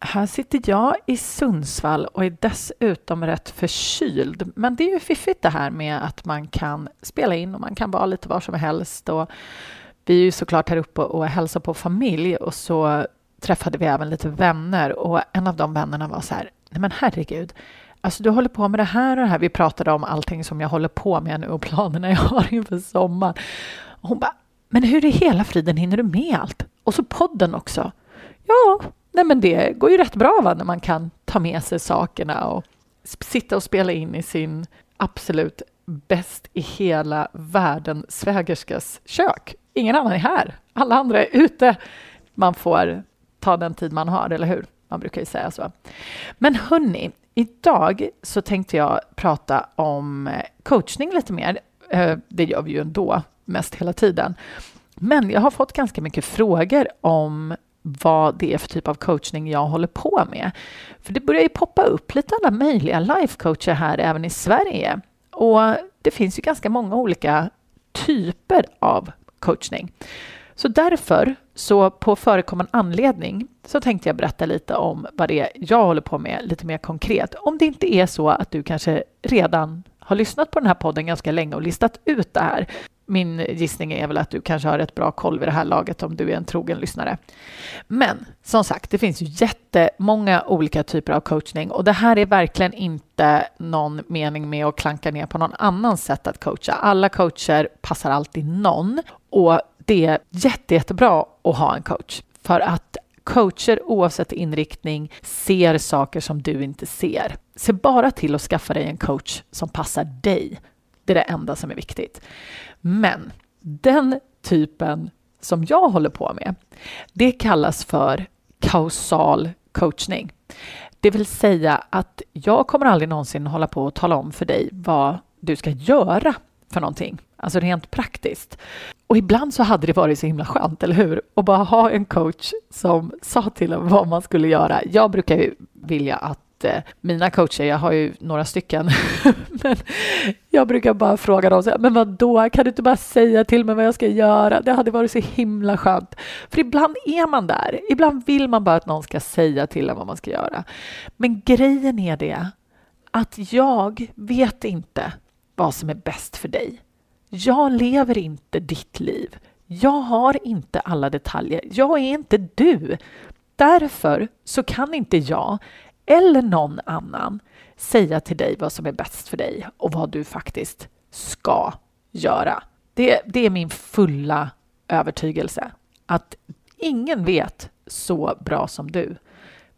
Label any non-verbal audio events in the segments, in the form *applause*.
Här sitter jag i Sundsvall och är dessutom rätt förkyld. Men det är ju fiffigt det här med att man kan spela in och man kan vara lite var som helst. Och vi är ju såklart här uppe och hälsar på familj och så träffade vi även lite vänner och en av de vännerna var så här, nej men herregud, Alltså du håller på med det här och det här. Vi pratade om allting som jag håller på med nu och planerna jag har inför sommaren. Och hon bara, men hur i hela friden hinner du med allt? Och så podden också. Ja, nej men det går ju rätt bra va, när man kan ta med sig sakerna och sitta och spela in i sin absolut bäst i hela världen svägerskas kök. Ingen annan är här. Alla andra är ute. Man får ta den tid man har, eller hur? Man brukar ju säga så. Men hörni, idag så tänkte jag prata om eh, coachning lite mer. Eh, det gör vi ju ändå mest hela tiden. Men jag har fått ganska mycket frågor om vad det är för typ av coachning jag håller på med. För det börjar ju poppa upp lite alla möjliga lifecoacher här även i Sverige. Och det finns ju ganska många olika typer av coachning. Så därför, så på förekommande anledning, så tänkte jag berätta lite om vad det är jag håller på med lite mer konkret. Om det inte är så att du kanske redan har lyssnat på den här podden ganska länge och listat ut det här min gissning är väl att du kanske har rätt bra koll vid det här laget om du är en trogen lyssnare. Men som sagt, det finns ju jättemånga olika typer av coachning och det här är verkligen inte någon mening med att klanka ner på någon annans sätt att coacha. Alla coacher passar alltid någon och det är jätte, jättebra att ha en coach för att coacher oavsett inriktning ser saker som du inte ser. Se bara till att skaffa dig en coach som passar dig. Det är det enda som är viktigt. Men den typen som jag håller på med, det kallas för kausal coachning. Det vill säga att jag kommer aldrig någonsin hålla på och tala om för dig vad du ska göra för någonting, alltså rent praktiskt. Och ibland så hade det varit så himla skönt, eller hur? Att bara ha en coach som sa till en vad man skulle göra. Jag brukar ju vilja att Eh, mina coacher, jag har ju några stycken, *laughs* men jag brukar bara fråga dem, men vad då? kan du inte bara säga till mig vad jag ska göra? Det hade varit så himla skönt. För ibland är man där, ibland vill man bara att någon ska säga till en vad man ska göra. Men grejen är det att jag vet inte vad som är bäst för dig. Jag lever inte ditt liv. Jag har inte alla detaljer. Jag är inte du. Därför så kan inte jag eller någon annan säga till dig vad som är bäst för dig och vad du faktiskt ska göra. Det, det är min fulla övertygelse att ingen vet så bra som du.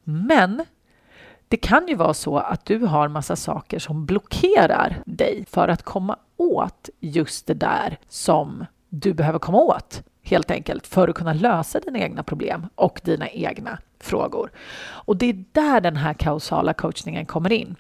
Men det kan ju vara så att du har massa saker som blockerar dig för att komma åt just det där som du behöver komma åt helt enkelt för att kunna lösa dina egna problem och dina egna frågor. Och det är där den här kausala coachningen kommer in.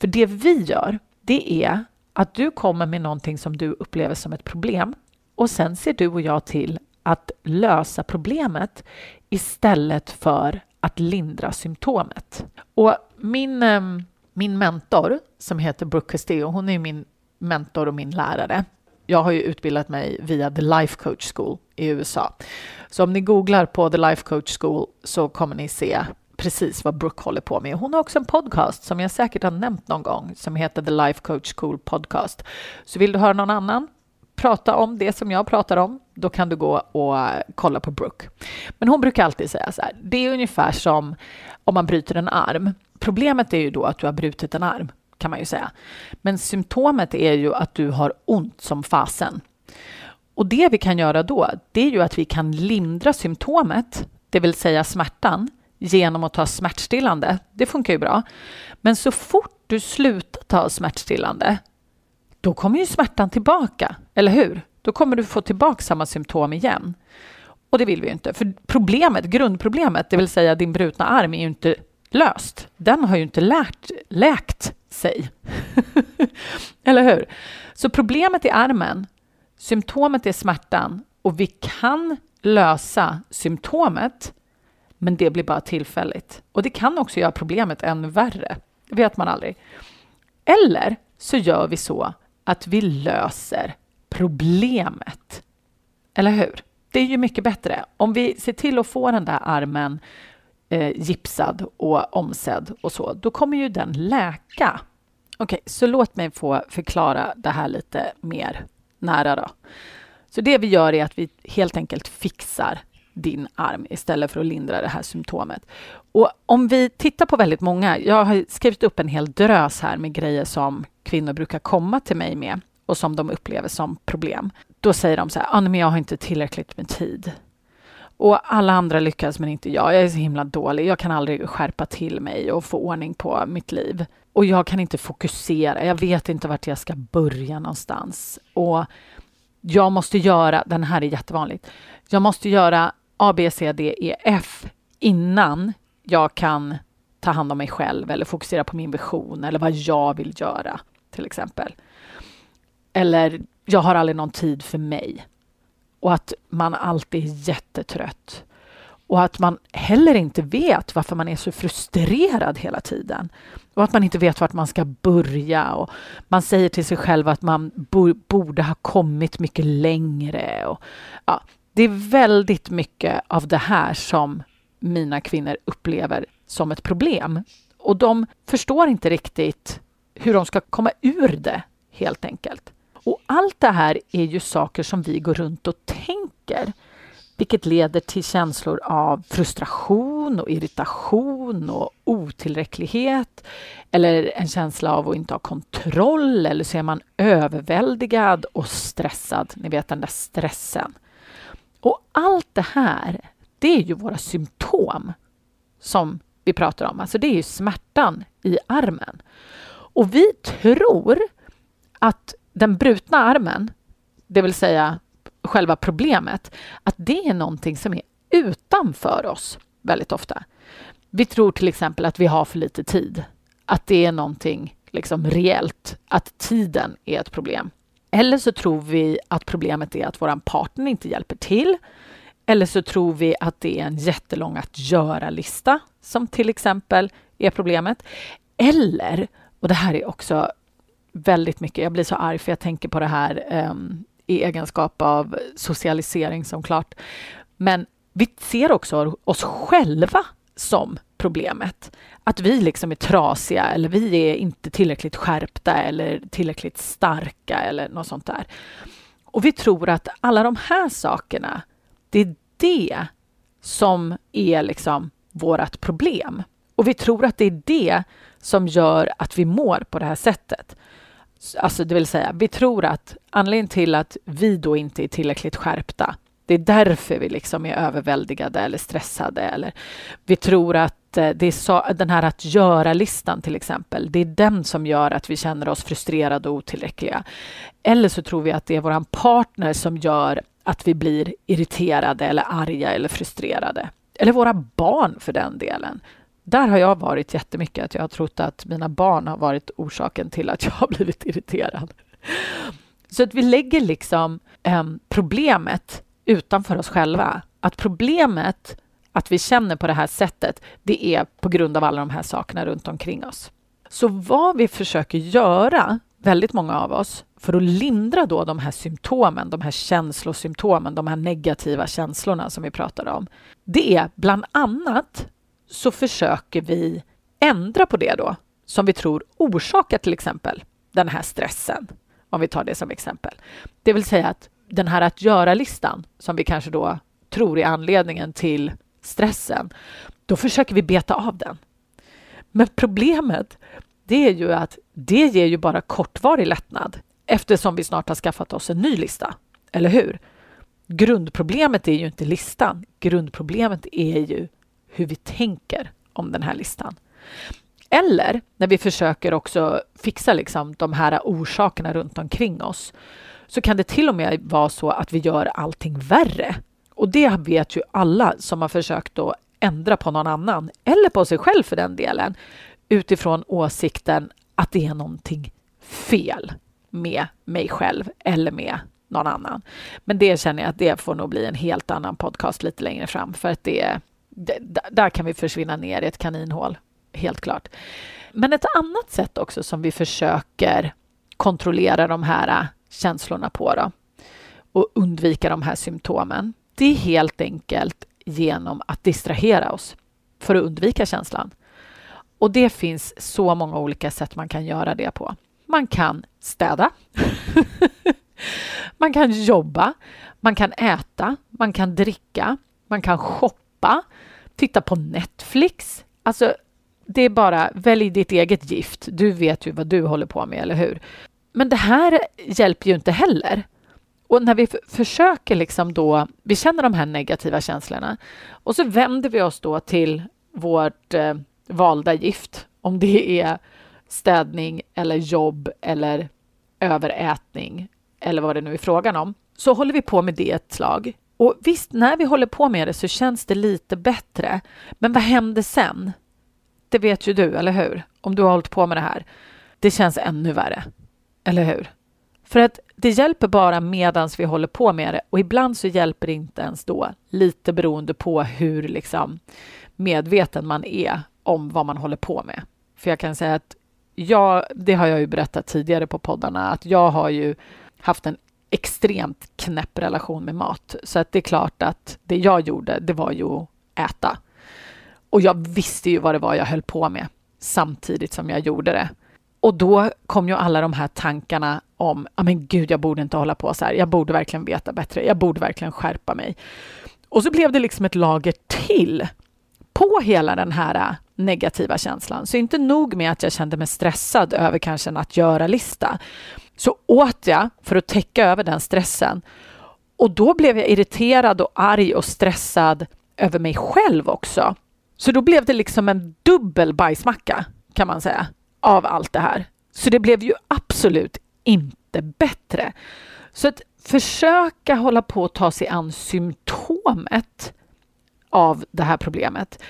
För det vi gör, det är att du kommer med någonting som du upplever som ett problem och sen ser du och jag till att lösa problemet istället för att lindra symptomet. Och min, ehm, min mentor som heter Brooke Castillo, hon är min mentor och min lärare jag har ju utbildat mig via The Life Coach School i USA. Så om ni googlar på The Life Coach School så kommer ni se precis vad Brooke håller på med. Hon har också en podcast som jag säkert har nämnt någon gång som heter The Life Coach School Podcast. Så vill du höra någon annan prata om det som jag pratar om, då kan du gå och kolla på Brooke. Men hon brukar alltid säga så här, det är ungefär som om man bryter en arm. Problemet är ju då att du har brutit en arm kan man ju säga. Men symptomet är ju att du har ont som fasen. Och det vi kan göra då, det är ju att vi kan lindra symptomet, det vill säga smärtan, genom att ta smärtstillande. Det funkar ju bra. Men så fort du slutar ta smärtstillande, då kommer ju smärtan tillbaka, eller hur? Då kommer du få tillbaka samma symptom igen. Och det vill vi ju inte. För problemet, grundproblemet, det vill säga din brutna arm, är ju inte löst. Den har ju inte lärt, läkt sig. *laughs* Eller hur? Så problemet är armen, symptomet är smärtan och vi kan lösa symptomet men det blir bara tillfälligt. Och det kan också göra problemet ännu värre. Det vet man aldrig. Eller så gör vi så att vi löser problemet. Eller hur? Det är ju mycket bättre. Om vi ser till att få den där armen eh, gipsad och omsedd och så, då kommer ju den läka. Okej, okay, så låt mig få förklara det här lite mer nära då. Så det vi gör är att vi helt enkelt fixar din arm istället för att lindra det här symptomet. Och om vi tittar på väldigt många, jag har skrivit upp en hel drös här med grejer som kvinnor brukar komma till mig med och som de upplever som problem. Då säger de så här, ah, men jag har inte tillräckligt med tid. Och alla andra lyckas men inte jag. Jag är så himla dålig. Jag kan aldrig skärpa till mig och få ordning på mitt liv. Och jag kan inte fokusera. Jag vet inte vart jag ska börja någonstans. Och jag måste göra, den här är jättevanligt, jag måste göra A, B, C, D, E, F innan jag kan ta hand om mig själv eller fokusera på min vision eller vad jag vill göra, till exempel. Eller jag har aldrig någon tid för mig. Och att man alltid är jättetrött. Och att man heller inte vet varför man är så frustrerad hela tiden. Och att man inte vet vart man ska börja. Och man säger till sig själv att man borde ha kommit mycket längre. Och, ja, det är väldigt mycket av det här som mina kvinnor upplever som ett problem. Och de förstår inte riktigt hur de ska komma ur det, helt enkelt. Och allt det här är ju saker som vi går runt och tänker vilket leder till känslor av frustration och irritation och otillräcklighet eller en känsla av att inte ha kontroll eller så är man överväldigad och stressad. Ni vet den där stressen. Och allt det här, det är ju våra symptom som vi pratar om. Alltså det är ju smärtan i armen. Och vi tror att den brutna armen, det vill säga själva problemet, att det är någonting som är utanför oss väldigt ofta. Vi tror till exempel att vi har för lite tid, att det är någonting liksom reellt, att tiden är ett problem. Eller så tror vi att problemet är att vår partner inte hjälper till. Eller så tror vi att det är en jättelång att göra-lista som till exempel är problemet. Eller, och det här är också väldigt mycket, jag blir så arg för jag tänker på det här eh, i egenskap av socialisering som klart. Men vi ser också oss själva som problemet. Att vi liksom är trasiga eller vi är inte tillräckligt skärpta eller tillräckligt starka eller något sånt där. Och vi tror att alla de här sakerna, det är det som är liksom vårt problem. Och vi tror att det är det som gör att vi mår på det här sättet. Alltså det vill säga, vi tror att anledningen till att vi då inte är tillräckligt skärpta, det är därför vi liksom är överväldigade eller stressade. Eller vi tror att eh, det är så, den här att göra-listan till exempel, det är den som gör att vi känner oss frustrerade och otillräckliga. Eller så tror vi att det är vår partner som gör att vi blir irriterade eller arga eller frustrerade. Eller våra barn för den delen. Där har jag varit jättemycket, att jag har trott att mina barn har varit orsaken till att jag har blivit irriterad. Så att vi lägger liksom eh, problemet utanför oss själva. Att problemet, att vi känner på det här sättet, det är på grund av alla de här sakerna runt omkring oss. Så vad vi försöker göra, väldigt många av oss, för att lindra då de här symptomen, de här känslosymptomen, de här negativa känslorna som vi pratade om, det är bland annat så försöker vi ändra på det då, som vi tror orsakar till exempel den här stressen, om vi tar det som exempel. Det vill säga att den här att göra-listan, som vi kanske då tror är anledningen till stressen, då försöker vi beta av den. Men problemet, det är ju att det ger ju bara kortvarig lättnad eftersom vi snart har skaffat oss en ny lista. Eller hur? Grundproblemet är ju inte listan. Grundproblemet är ju hur vi tänker om den här listan. Eller när vi försöker också fixa liksom de här orsakerna runt omkring oss så kan det till och med vara så att vi gör allting värre. Och det vet ju alla som har försökt att ändra på någon annan, eller på sig själv för den delen, utifrån åsikten att det är någonting fel med mig själv eller med någon annan. Men det känner jag att det får nog bli en helt annan podcast lite längre fram för att det, det där kan vi försvinna ner i ett kaninhål, helt klart. Men ett annat sätt också som vi försöker kontrollera de här äh, känslorna på då, och undvika de här symptomen, det är helt enkelt genom att distrahera oss för att undvika känslan. Och det finns så många olika sätt man kan göra det på. Man kan städa. *laughs* man kan jobba. Man kan äta. Man kan dricka. Man kan shoppa. Titta på Netflix. Alltså, det är bara välj ditt eget gift. Du vet ju vad du håller på med, eller hur? Men det här hjälper ju inte heller. Och när vi försöker liksom då, vi känner de här negativa känslorna och så vänder vi oss då till vårt eh, valda gift, om det är städning eller jobb eller överätning eller vad det nu är frågan om, så håller vi på med det ett slag. Och visst, när vi håller på med det så känns det lite bättre. Men vad händer sen? Det vet ju du, eller hur? Om du har hållit på med det här. Det känns ännu värre, eller hur? För att det hjälper bara medans vi håller på med det och ibland så hjälper det inte ens då, lite beroende på hur liksom medveten man är om vad man håller på med. För jag kan säga att jag, det har jag ju berättat tidigare på poddarna, att jag har ju haft en extremt knäpp relation med mat. Så att det är klart att det jag gjorde, det var ju att äta. Och jag visste ju vad det var jag höll på med samtidigt som jag gjorde det. Och då kom ju alla de här tankarna om, ja men gud, jag borde inte hålla på så här. Jag borde verkligen veta bättre. Jag borde verkligen skärpa mig. Och så blev det liksom ett lager till på hela den här äh, negativa känslan. Så inte nog med att jag kände mig stressad över kanske en att göra-lista, så åt jag för att täcka över den stressen. Och då blev jag irriterad och arg och stressad över mig själv också. Så då blev det liksom en dubbel bajsmacka, kan man säga, av allt det här. Så det blev ju absolut inte bättre. Så att försöka hålla på att ta sig an symptomet av det här problemet.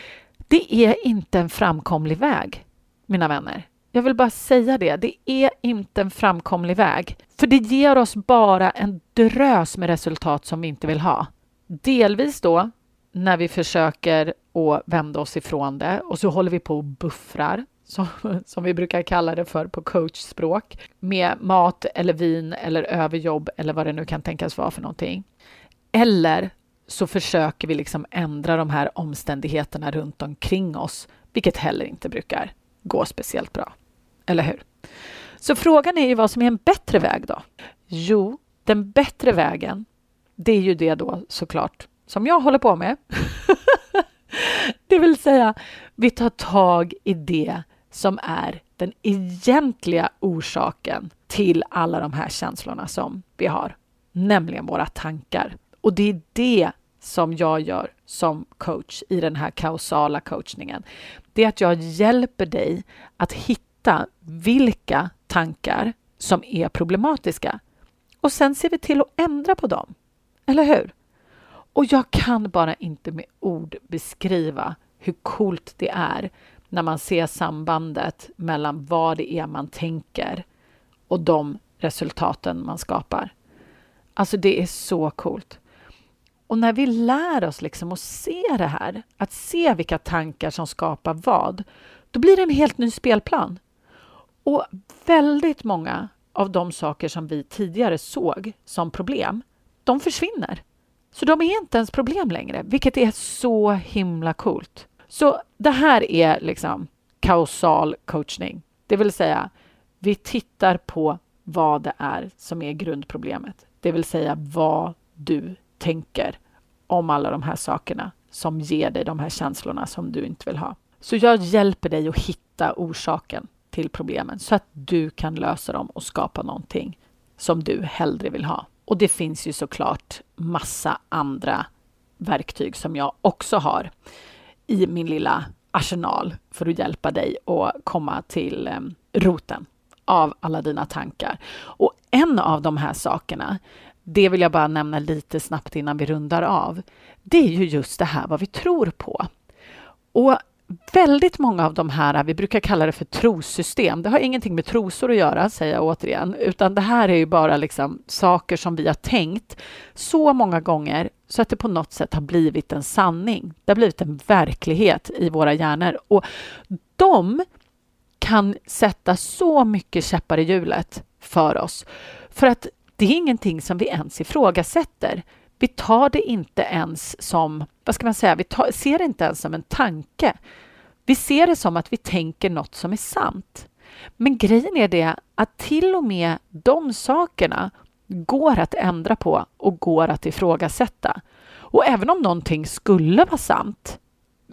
Det är inte en framkomlig väg, mina vänner. Jag vill bara säga det. Det är inte en framkomlig väg. För det ger oss bara en drös med resultat som vi inte vill ha. Delvis då när vi försöker att vända oss ifrån det och så håller vi på och buffrar, som, *laughs* som vi brukar kalla det för på coachspråk, med mat eller vin eller överjobb eller vad det nu kan tänkas vara för någonting. Eller så försöker vi liksom ändra de här omständigheterna runt omkring oss, vilket heller inte brukar gå speciellt bra. Eller hur? Så frågan är ju vad som är en bättre väg då? Jo, den bättre vägen, det är ju det då såklart som jag håller på med. *laughs* det vill säga, vi tar tag i det som är den egentliga orsaken till alla de här känslorna som vi har, nämligen våra tankar. Och det är det som jag gör som coach i den här kausala coachningen. Det är att jag hjälper dig att hitta vilka tankar som är problematiska. Och sen ser vi till att ändra på dem. Eller hur? Och jag kan bara inte med ord beskriva hur coolt det är när man ser sambandet mellan vad det är man tänker och de resultaten man skapar. Alltså det är så coolt. Och när vi lär oss liksom att se det här, att se vilka tankar som skapar vad, då blir det en helt ny spelplan. Och väldigt många av de saker som vi tidigare såg som problem, de försvinner. Så de är inte ens problem längre, vilket är så himla coolt. Så det här är liksom kausal coachning, det vill säga vi tittar på vad det är som är grundproblemet, det vill säga vad du tänker om alla de här sakerna som ger dig de här känslorna som du inte vill ha. Så jag hjälper dig att hitta orsaken till problemen så att du kan lösa dem och skapa någonting som du hellre vill ha. Och det finns ju såklart massa andra verktyg som jag också har i min lilla arsenal för att hjälpa dig att komma till ehm, roten av alla dina tankar. Och en av de här sakerna, det vill jag bara nämna lite snabbt innan vi rundar av. Det är ju just det här vad vi tror på. Och väldigt många av de här, vi brukar kalla det för trossystem. Det har ingenting med trosor att göra, säger jag återigen, utan det här är ju bara liksom saker som vi har tänkt så många gånger så att det på något sätt har blivit en sanning. Det har blivit en verklighet i våra hjärnor och de kan sätta så mycket käppar i hjulet för oss för att det är ingenting som vi ens ifrågasätter. Vi tar det inte ens som, vad ska man säga, vi tar, ser det inte ens som en tanke. Vi ser det som att vi tänker något som är sant. Men grejen är det att till och med de sakerna går att ändra på och går att ifrågasätta. Och även om någonting skulle vara sant,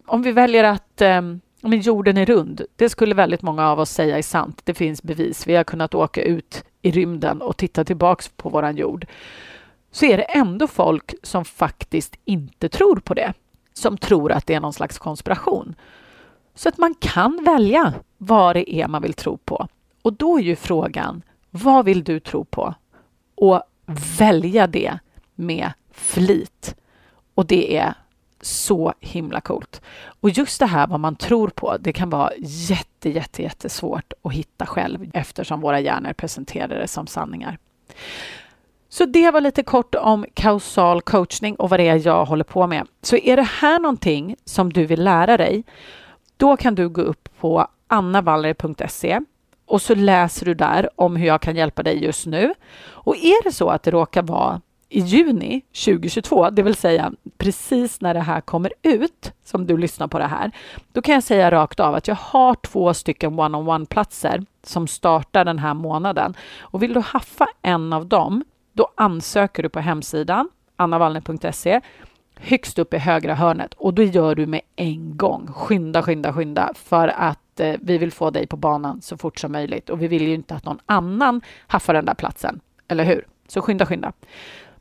om vi väljer att eh, men jorden är rund, det skulle väldigt många av oss säga är sant. Det finns bevis. Vi har kunnat åka ut i rymden och titta tillbaks på våran jord. Så är det ändå folk som faktiskt inte tror på det. Som tror att det är någon slags konspiration. Så att man kan välja vad det är man vill tro på. Och då är ju frågan, vad vill du tro på? Och välja det med flit. Och det är så himla coolt. Och just det här vad man tror på, det kan vara jätte, jätte, jättesvårt att hitta själv eftersom våra hjärnor presenterar det som sanningar. Så det var lite kort om kausal coachning och vad det är jag håller på med. Så är det här någonting som du vill lära dig, då kan du gå upp på annavaller.se och så läser du där om hur jag kan hjälpa dig just nu. Och är det så att det råkar vara i juni 2022, det vill säga precis när det här kommer ut, som du lyssnar på det här, då kan jag säga rakt av att jag har två stycken one-on-one-platser som startar den här månaden. Och vill du haffa en av dem, då ansöker du på hemsidan annavallner.se högst upp i högra hörnet och det gör du med en gång. Skynda, skynda, skynda för att eh, vi vill få dig på banan så fort som möjligt och vi vill ju inte att någon annan haffar den där platsen, eller hur? Så skynda, skynda.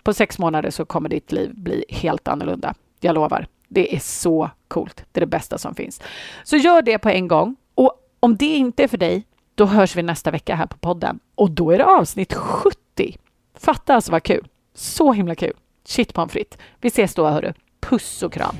På sex månader så kommer ditt liv bli helt annorlunda. Jag lovar. Det är så coolt. Det är det bästa som finns. Så gör det på en gång. Och om det inte är för dig, då hörs vi nästa vecka här på podden. Och då är det avsnitt 70. Fatta alltså vad kul. Så himla kul. Shit pommes frites. Vi ses då, hörru. Puss och kram.